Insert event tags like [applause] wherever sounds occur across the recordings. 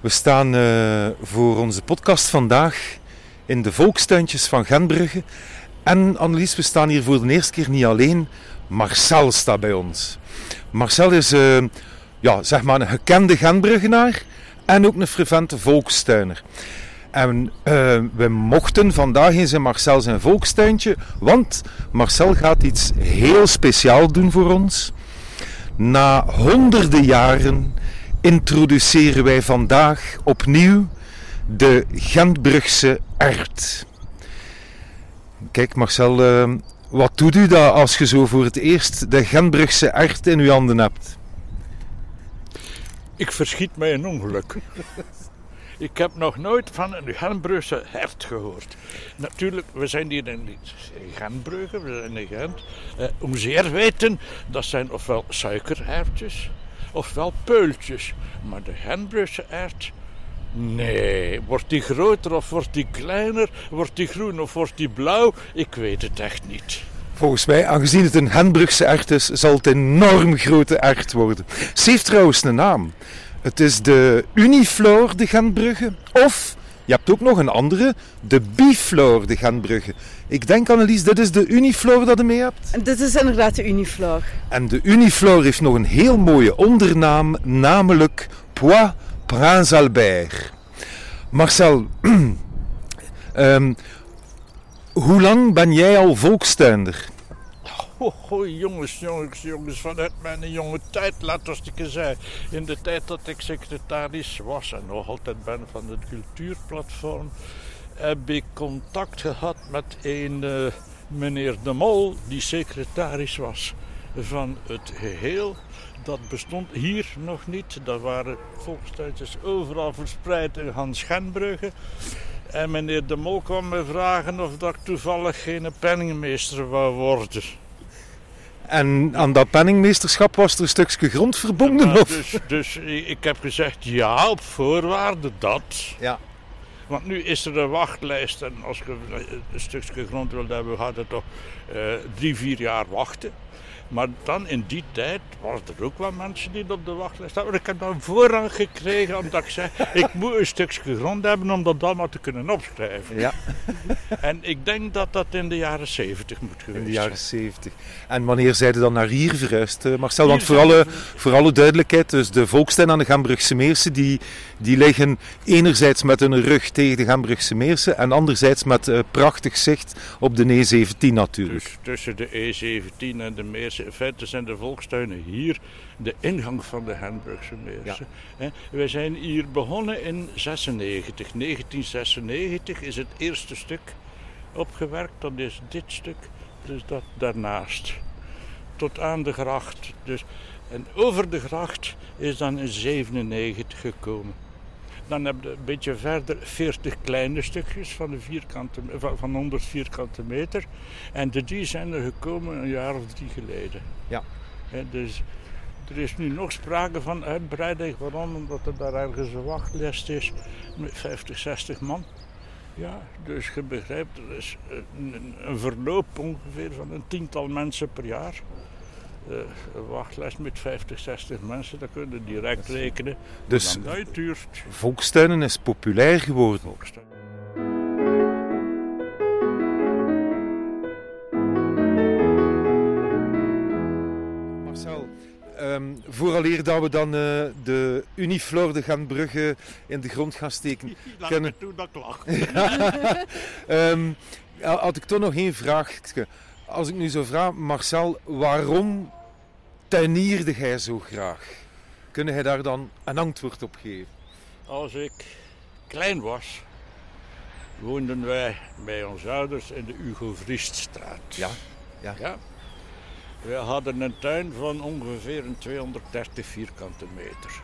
We staan uh, voor onze podcast vandaag in de volkstuintjes van Genbrugge. En Annelies, we staan hier voor de eerste keer niet alleen. Marcel staat bij ons. Marcel is uh, ja, zeg maar een gekende Genbruggenaar en ook een fervente volkstuiner. En uh, we mochten vandaag in zijn Marcel zijn volkstuintje, want Marcel gaat iets heel speciaals doen voor ons. Na honderden jaren introduceren wij vandaag opnieuw de Gentbrugse ert. Kijk Marcel, uh, wat doet u dat als je zo voor het eerst de Gentbrugse ert in uw handen hebt? Ik verschiet mij een ongeluk. Ik heb nog nooit van een Genbrugse hert gehoord. Natuurlijk, we zijn hier in Genbrugge, we zijn in Gent. Eh, om zeer weten, dat zijn ofwel suikerhertjes, ofwel peultjes. Maar de Genbrugse ert, nee. Wordt die groter of wordt die kleiner? Wordt die groen of wordt die blauw? Ik weet het echt niet. Volgens mij, aangezien het een Henbrugse ert is, zal het een enorm grote ert worden. Ze heeft trouwens een naam. Het is de Uniflor de Gentbrugge. Of, je hebt ook nog een andere, de Biflor de Gentbrugge. Ik denk, Annelies, dit is de Uniflor dat je mee hebt? Dit is inderdaad de Uniflor. En de Uniflor heeft nog een heel mooie ondernaam, namelijk Pois Prince Albert. Marcel, um, [clears throat] hoe lang ben jij al volkstuinder? Oh, jongens, jongens, jongens, vanuit mijn jonge tijd, laat ons ik zeggen. In de tijd dat ik secretaris was en nog altijd ben van het cultuurplatform, heb ik contact gehad met een uh, meneer De Mol, die secretaris was van het geheel. Dat bestond hier nog niet. Dat waren volkstuintjes overal verspreid in Hans Genbrugge. En meneer De Mol kwam me vragen of dat ik toevallig geen penningmeester wou worden. En aan dat penningmeesterschap was er een stukje grond verbonden? Ja, dus, dus ik heb gezegd ja, op voorwaarde dat. Ja. Want nu is er een wachtlijst en als je een stukje grond wilt hebben, gaat het toch uh, drie, vier jaar wachten. Maar dan in die tijd waren er ook wel mensen die op de wachtlijst hadden. Ik heb dan voorrang gekregen omdat ik zei, ik moet een stukje grond hebben om dat allemaal te kunnen opschrijven. Ja. [laughs] En ik denk dat dat in de jaren 70 moet geweest In de jaren 70. En wanneer zijn ze dan naar hier verhuisd, uh, Marcel? Want voor alle, voor alle duidelijkheid, dus de volkstuin aan de Gambrugse Meersen, die, die liggen enerzijds met hun rug tegen de Gambrugse Meersen en anderzijds met uh, prachtig zicht op de E17 natuurlijk. Dus tussen de E17 en de Meersen in feite zijn de volkstuinen hier de ingang van de Henbrugse Meersen. Ja. Wij zijn hier begonnen in 96. 1996 is het eerste stuk opgewerkt. Dat is dit stuk, dus dat daarnaast. Tot aan de gracht. Dus, en over de gracht is dan in 97 gekomen. Dan heb je een beetje verder 40 kleine stukjes van, de vierkante, van 100 vierkante meter. En de die zijn er gekomen een jaar of drie geleden. Ja. He, dus er is nu nog sprake van uitbreiding. Waarom? Omdat er daar ergens een wachtlijst is met 50, 60 man. Ja, dus je begrijpt, er is een, een verloop ongeveer van een tiental mensen per jaar. Uh, een wachtlijst met 50, 60 mensen, dat kun je direct rekenen. Dus dat duurt. volkstuinen is populair geworden. Volkstuin. Marcel, um, vooraleer dat we dan uh, de Uniflor de Gentbrugge in de grond gaan steken... [laughs] Laat kunnen... me toe dat lach. um, [laughs] had ik toch nog één vraag. Als ik nu zo vraag, Marcel, waarom tuinierde jij zo graag? Kunnen jij daar dan een antwoord op geven? Als ik klein was, woonden wij bij onze ouders in de Hugo Vrieststraat. Ja, ja. ja. We hadden een tuin van ongeveer 230 vierkante meter.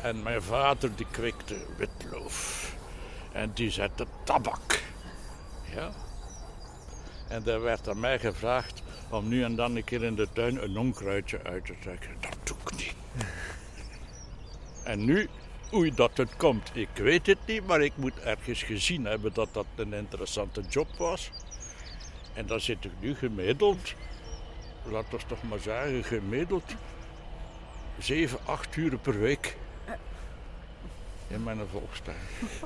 En mijn vader die kwikte witloof. En die zette tabak. Ja. En er werd aan mij gevraagd om nu en dan een keer in de tuin een onkruidje uit te trekken. Dat doe ik niet. En nu, hoe dat het komt, ik weet het niet, maar ik moet ergens gezien hebben dat dat een interessante job was. En dan zit ik nu gemiddeld, laat ons toch maar zeggen, gemiddeld 7, 8 uur per week. in mijn volkstuin.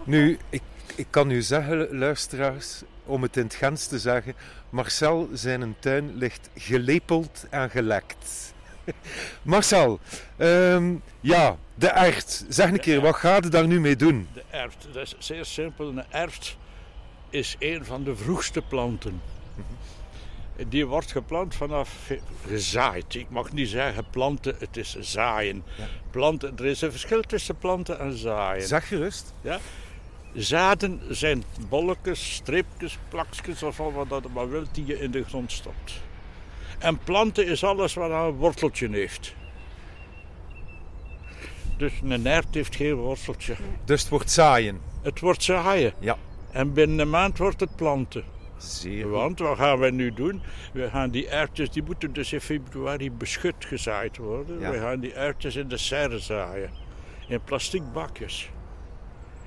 Nu, ik, ik kan u zeggen, luisteraars, om het in het Gens te zeggen, Marcel zijn tuin ligt gelepeld en gelekt. [laughs] Marcel, ehm, ja, de ert. Zeg een keer, wat gaat het daar nu mee doen? De erft, dat is zeer simpel. Een erft is een van de vroegste planten. Die wordt geplant vanaf gezaaid. Ik mag niet zeggen planten, het is zaaien. Ja. Planten, er is een verschil tussen planten en zaaien. Zeg gerust. Zaden zijn bolletjes, stripjes, plakjes of wat dat maar wilt die je in de grond stopt. En planten is alles wat een worteltje heeft. Dus een ert heeft geen worteltje. Dus het wordt zaaien. Het wordt zaaien. Ja. En binnen een maand wordt het planten. Zeer. Want wat gaan wij nu doen? We gaan die erwtjes, die moeten dus in februari beschut gezaaid worden. Ja. We gaan die erwtjes in de serre zaaien. In plastic bakjes.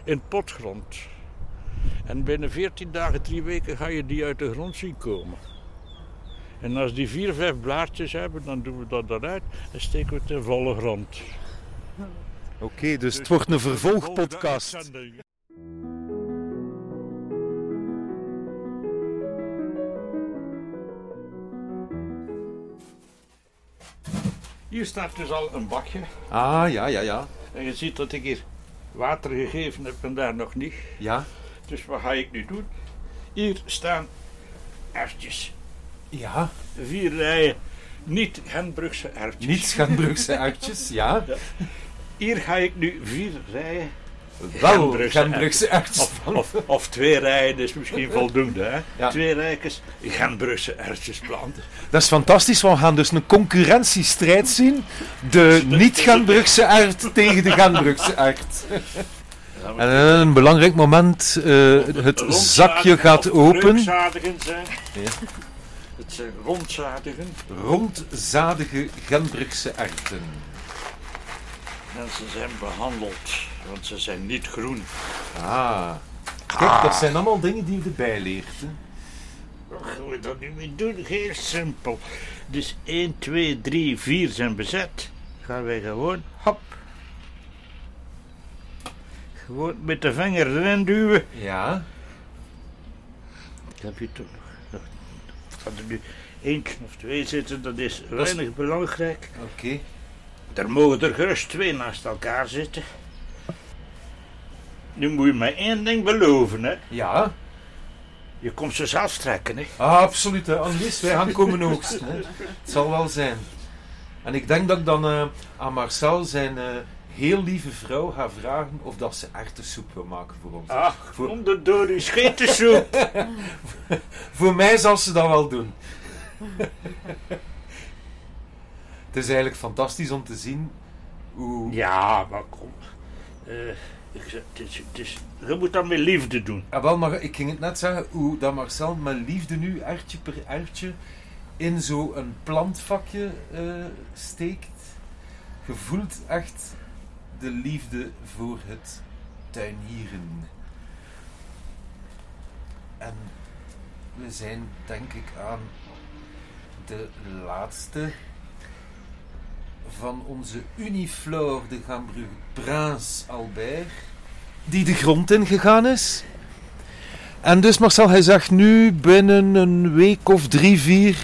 In potgrond. En binnen 14 dagen, drie weken ga je die uit de grond zien komen. En als die vier, vijf blaadjes hebben, dan doen we dat eruit en steken we het in volle grond. Oké, dus het wordt een vervolgpodcast. Vervolguitzending. Hier staat dus al een bakje. Ah, ja, ja, ja. En je ziet dat ik hier water gegeven heb en daar nog niet. Ja, Dus wat ga ik nu doen? Hier staan erwtjes. ja. Vier rijen niet Genbrugse erwtjes. Niet Schanbrugse uitjes, ja. Hier ga ik nu vier rijen Wel uitjes. Of, of, of twee rijen is misschien [laughs] voldoende. Hè? Ja. Twee rijkes Genbrugse erwtjes planten. Dat is fantastisch, want we gaan dus een concurrentiestrijd zien. De niet-Genbrugse ert tegen de Genbrugse ert. [laughs] En een belangrijk moment, eh, het zakje gaat open. Ja. Het zijn rondzadigen. Rondzadige Genbrugse erten. En ze zijn behandeld, want ze zijn niet groen. Ah. Kijk, dat zijn allemaal dingen die je erbij leert. Hè. Wat gaan we dat nu mee doen? Heel simpel. Dus 1, 2, 3, 4 zijn bezet. Gaan wij gewoon, hop. Gewoon met de vinger erin duwen. Ja. Heb je toch nog. Er nu eentje of twee zitten, dat is weinig belangrijk. Oké. Er mogen er gerust twee naast elkaar zitten. Nu moet je mij één ding beloven, hè. Ja. Je komt ze zelf trekken, hè. Ah, absoluut. Hè. Annelies, wij gaan komen oogsten. Hè. Het zal wel zijn. En ik denk dat ik dan eh, aan Marcel zijn eh, heel lieve vrouw ga vragen of dat ze erwtensoep wil maken voor ons. Ach, Voor- kom er door die schetensoep. [laughs] Voor mij zal ze dat wel doen. het is eigenlijk fantastisch om te zien hoe... Ja, maar kom. Eh, het je moet dat met liefde doen. Ah, wel, maar ik ging het net zeggen, hoe dat Marcel met liefde nu, ertje per ertje, in zo'n plantvakje eh, steekt. Je voelt echt de liefde voor het tuinieren. En we zijn, denk ik, aan de laatste van onze Uniflore de Gambrugge Prins Albert, die de grond ingegaan is. En dus Marcel, hij zegt nu binnen een week of drie, vier,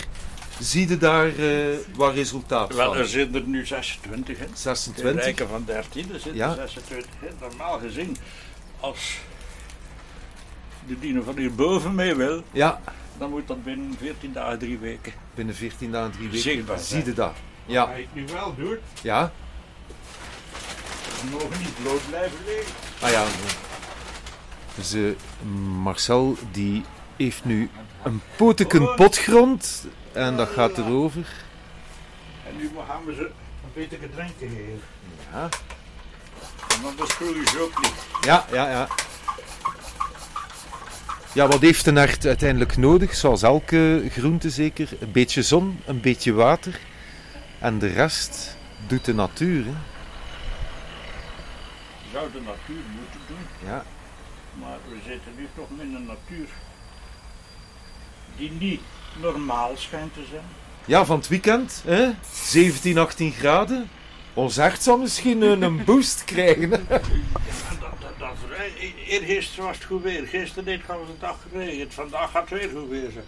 zie je daar eh, wat resultaat Wel, van. er zitten er nu 26 in. De 26. rijken van 13, er zitten Ja. 26 in. Normaal gezien, als de dino van hierboven mee wil, Ja, dan moet dat binnen 14 dagen, drie weken. binnen 14 dagen, drie weken, Zichtbaar zie je dat. Ja, ik nu wel doen, ja. we mogen niet bloot blijven liggen. Ah ja. Dus eh, Marcel die heeft nu een poteken potgrond en dat gaat erover. En nu gaan we ze een beetje drinken geven. Ja, En anders groeien ze ook niet. ja, ja. Ja, ja wat heeft een ert uiteindelijk nodig? Zoals elke groente zeker. Een beetje zon, een beetje water. En de rest doet de natuur. Hè. Zou de natuur moeten doen, Ja. maar we zitten nu toch in een natuur die niet normaal schijnt te zijn. ja, van het weekend. Hè? 17, 18 graden. Ons hart zal misschien een, boost krijgen. hè. [laughs] E- Eergisteren was het goed weer. Gisteren heeft het dag geregend. Vandaag gaat het weer goed weer zijn.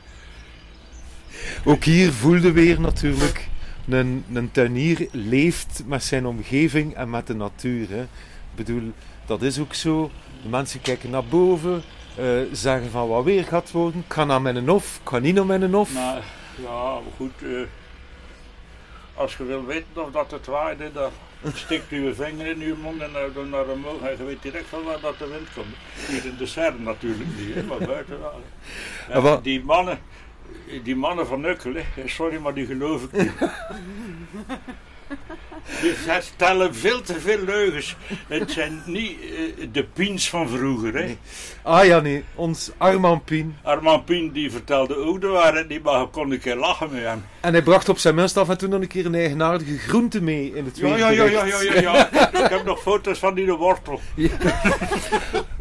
Ook hier voelde weer natuurlijk. Een, een tuinier leeft met zijn omgeving en met de natuur. Hè. Ik bedoel, dat is ook zo. De mensen kijken naar boven, eh, zeggen van wat weer gaat worden. Ik ga naar mijn hof, ik ga niet naar mijn hof. Maar ja, goed. eh, als je wil weten of dat het waait, hè, dan stikt u je vinger in uw mond en dan naar omhoog. En je weet direct van waar dat de wind komt. Hier in de serre natuurlijk niet, hè, maar buiten wel. En die mannen, die mannen van Nukkelen, sorry, maar die geloof ik niet. [laughs] Die vertellen veel te veel leugens. Het zijn niet eh, de piens van vroeger. Hè. Ah ja, nee, ons Armand Pien. Armand Pien die vertelde ook de waarheid niet, maar kon een keer lachen met hem. En hij bracht op zijn minst af en toe nog een keer een eigenaardige groente mee in het Ja, ja, ja, ja, ja, ja, ja. Ik heb nog foto's van die wortel.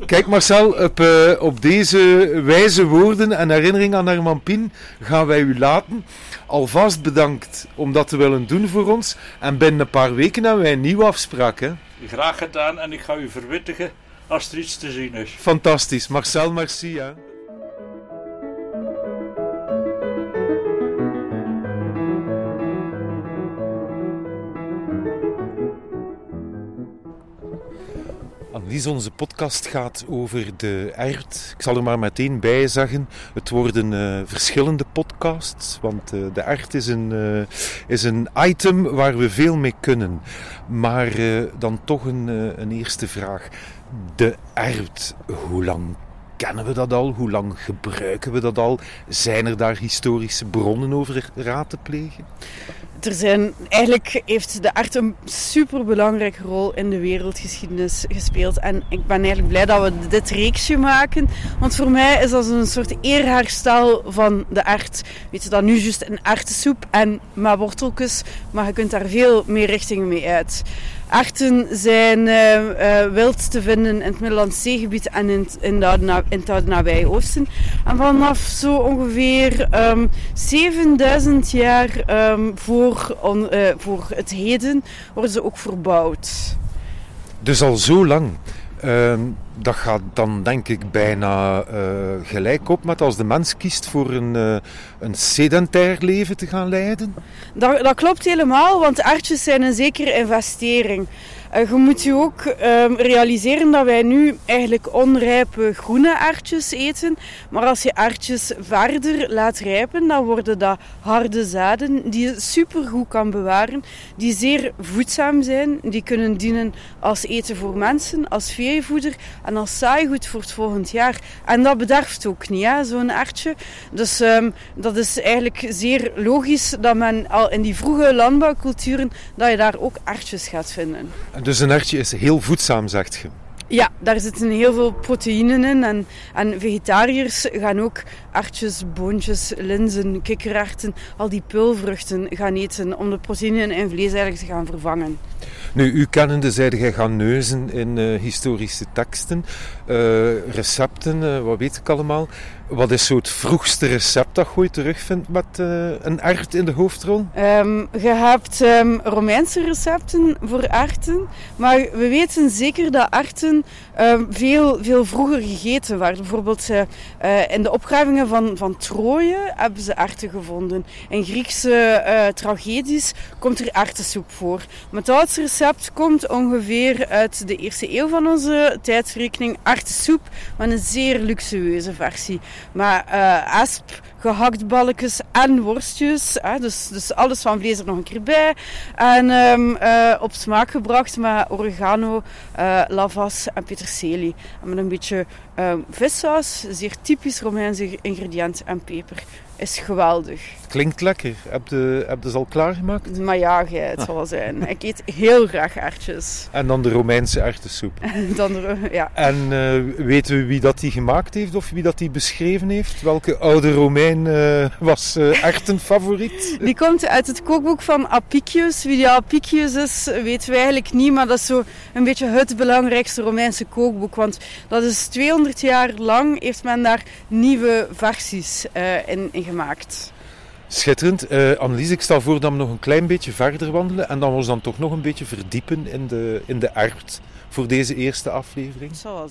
Kijk Marcel, op, eh, op deze wijze woorden en herinnering aan Armand Pien gaan wij u laten. Alvast bedankt om dat te willen doen voor ons. En binnen paar weken hebben wij een nieuwe afspraak. Hè? Graag gedaan en ik ga u verwittigen als er iets te zien is. Fantastisch. Marcel, merci. Hè? Annelies, onze podcast gaat over de ert. Ik zal er maar meteen bij zeggen, het worden eh, verschillende podcasts, want eh, de ert is een, eh, is een item waar we veel mee kunnen. Maar dan toch een, een eerste vraag. De ert, hoe lang kennen we dat al? Hoe lang gebruiken we dat al? Zijn er daar historische bronnen over raad te plegen? Er zijn, eigenlijk heeft de art een superbelangrijke rol in de wereldgeschiedenis gespeeld. En ik ben eigenlijk blij dat we dit reeksje maken. Want voor mij is dat een soort eerherstel van de art. Weet je, dat nu juist een artensoep en met worteltjes. Maar je kunt daar veel meer richtingen mee uit. Arten zijn eh, eh, wild te vinden in het Middellandse Zeegebied en in, de, het nabije Oosten. En vanaf zo ongeveer ehm 7000 jaar ehm, voor, eh, voor het heden worden ze ook verbouwd. Dus al zo lang. Ehm, dat gaat dan denk ik bijna eh, gelijk op met als de mens kiest voor een, eh, een sedentair leven te gaan leiden. Dat, dat klopt helemaal, want artjes zijn een zekere investering. Eh, je moet je ook ehm, realiseren dat wij nu eigenlijk onrijpe groene aardjes eten. Maar als je aardjes verder laat rijpen, dan worden dat harde zaden die je supergoed kan bewaren. Die zeer voedzaam zijn. Die kunnen dienen als eten voor mensen, als veevoeder en als saaigoed voor het volgend jaar. En dat bederft ook niet, zo'n aardje. Dus ehm, dat is eigenlijk zeer logisch dat men al in die vroege landbouwculturen, dat je daar ook aardjes gaat vinden. Dus een ertje is heel voedzaam, zegt je. Ja, daar zitten heel veel proteïnen in. En, en vegetariërs gaan ook artjes, boontjes, linzen, kikkererwten, al die pulvruchten gaan eten om de proteïnen in vlees eigenlijk te gaan vervangen. Nu, u kennende zeide jij gaan neuzen in eh, historische teksten, eh, recepten, eh, wat weet ik allemaal. Wat is zo het vroegste recept dat je terugvindt met eh, een ert in de hoofdrol? Ehm, je hebt ehm, Romeinse recepten voor arten, maar we weten zeker dat arten ehm, veel, veel vroeger gegeten werden. Bijvoorbeeld in de opgravingen van, van Troje hebben ze arten gevonden. In Griekse tragedies komt er artensoep voor. Maar het recept komt ongeveer uit de eerste eeuw van onze tijdsrekening. Artensoep, met een zeer luxueuze versie. Maar eh asp, gehaktballetjes en worstjes. Hè, dus, dus alles van vlees er nog een keer bij. En ehm, eh, op smaak gebracht met oregano, eh, lavas en peterselie. En met een beetje ehm vissaus, zeer typisch Romeinse ingrediënt en peper. Is geweldig. Klinkt lekker. Heb je, heb je ze al klaargemaakt? Maar ja, gij, het zal wel zijn. [laughs] Ik eet heel graag aardjes. En dan de Romeinse erwtensoep. [laughs] Dan, er- ja. En eh, weten we wie dat die gemaakt heeft of wie dat die beschreven heeft? Welke oude Romein eh, was eh erwtenfavoriet? [laughs] Die komt uit het kookboek van Apicius. Wie die Apicius is, weten we eigenlijk niet. Maar dat is zo een beetje het belangrijkste Romeinse kookboek. Want dat is 200 jaar lang heeft men daar nieuwe versies in, in gemaakt. Schitterend. Uh, Annelies, ik stel voor dat we nog een klein beetje verder wandelen en dan we ons dan toch nog een beetje verdiepen in de, in de voor deze eerste aflevering. Dat zal.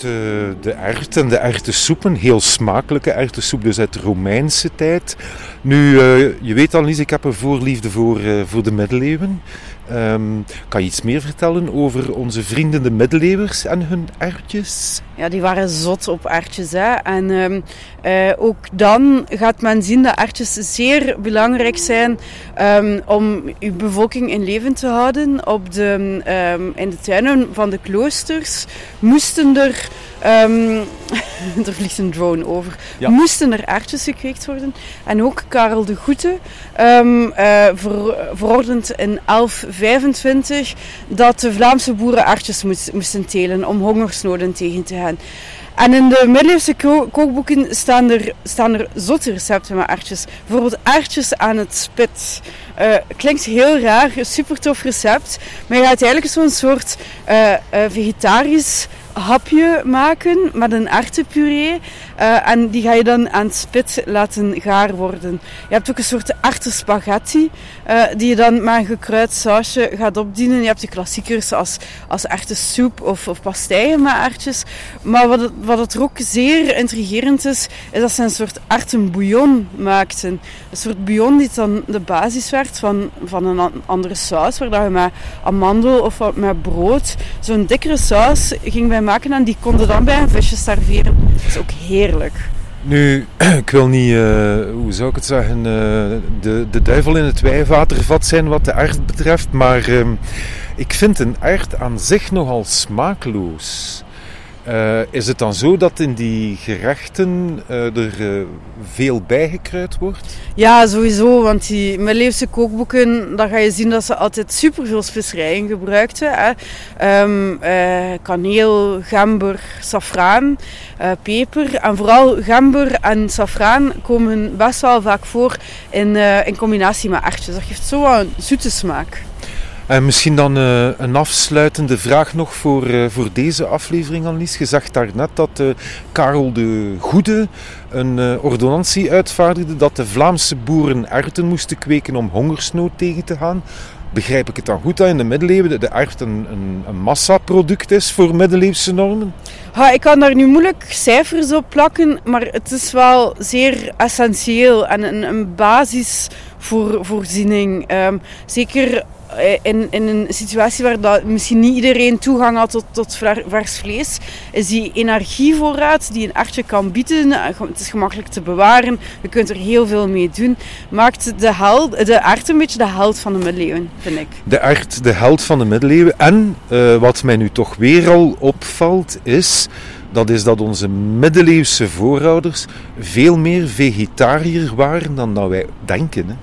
De, de ert en de erwtensoepen. Heel smakelijke erwtensoep, dus uit de Romeinse tijd. Nu, uh, je weet al, Lies, ik heb een voorliefde voor, uh, voor de middeleeuwen. Um, kan je iets meer vertellen over onze vrienden de middeleeuwers en hun erwtjes? Ja, die waren zot op erwtjes. Hè? En um, uh, ook dan gaat men zien dat erwtjes zeer belangrijk zijn um, om uw bevolking in leven te houden. Op de, in de tuinen van de kloosters moesten er Um, [laughs] er vliegt een drone over. Ja. Moesten er aardjes gekweekt worden. En ook Karel de Goede um, uh, ver, verordend in 1125 dat de Vlaamse boeren aardjes moest, moesten telen om hongersnoden tegen te gaan. En in de middeleeuwse kookboeken staan er, staan er zotte recepten met aardjes. Bijvoorbeeld aardjes aan het spit. Uh, klinkt heel raar, super tof recept. Maar je gaat eigenlijk zo'n soort uh, vegetarisch hapje maken met een artenpuree. Uh, en die ga je dan aan spit laten gaar worden. Je hebt ook een soort artenspaghetti uh, die je dan met een gekruid sausje gaat opdienen. Je hebt de klassiekers als, als soep of, of pastijen met aardjes. Maar wat wat het ook zeer intrigerend is, is dat ze een soort artenbouillon maakten. Een soort bouillon die dan de basis werd van, van een andere saus, waar je met amandel of met brood zo'n dikkere saus ging bij maken en die konden dan bij een visje serveren. Dat is ook heerlijk. Nu, [clears throat] ik wil niet, uh, hoe zou ik het zeggen, uh, de, de duivel in het wijwater vat zijn wat de aard betreft, maar uh, ik vind een aard aan zich nogal smaakloos. Uh, is het dan zo dat in die gerechten uh, er uh, veel bijgekruid wordt? Ja, sowieso. Want die middeleeuwse kookboeken, daar ga je zien dat ze altijd superveel specerijen gebruikten. Hè. Um, kaneel, gember, safraan, peper. En vooral gember en safraan komen best wel vaak voor in, in combinatie met erwtjes. Dat geeft zo een zoete smaak. En misschien dan uh, een afsluitende vraag nog voor, uh, voor deze aflevering, Annelies. Je zag daarnet dat Karel de Goede een ordonnantie uitvaardigde dat de Vlaamse boeren erwten moesten kweken om hongersnood tegen te gaan. Begrijp ik het dan goed dat in de middeleeuwen de erwt een, een, massaproduct is voor middeleeuwse normen? Ha, ik kan daar nu moeilijk cijfers op plakken, maar het is wel zeer essentieel en een, een basisvoorziening. Um, zeker eh, in, in een situatie waar dat misschien niet iedereen toegang had tot, tot vers vlees, is die energievoorraad die een artje kan bieden, eh, het is gemakkelijk te bewaren, je kunt er heel veel mee doen, maakt de, held, de art een beetje de held van de middeleeuwen, vind ik. De art de held van de middeleeuwen. En uh, wat mij nu toch weer al opvalt, is dat is dat onze middeleeuwse voorouders veel meer vegetariër waren dan dat wij denken. Hè.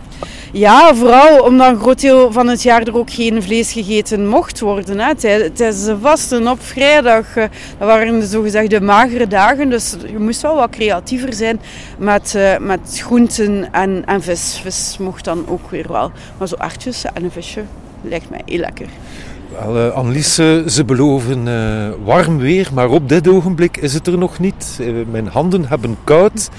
Ja, vooral omdat een groot deel van het jaar er ook geen vlees gegeten mocht worden. Hè. Tijdens de vasten op vrijdag, eh, dat waren de zogezegde magere dagen. Dus je moest wel wat creatiever zijn met, uh, met groenten en, en vis. Vis mocht dan ook weer wel. Maar zo artjes en een visje lijkt mij heel lekker. Wel, uh, Annelies, ze beloven warm weer, maar op dit ogenblik is het er nog niet. Mijn handen hebben koud.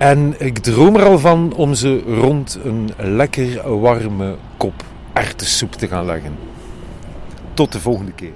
En ik droom er al van om ze rond een lekker warme kop erwtensoep te gaan leggen. Tot de volgende keer.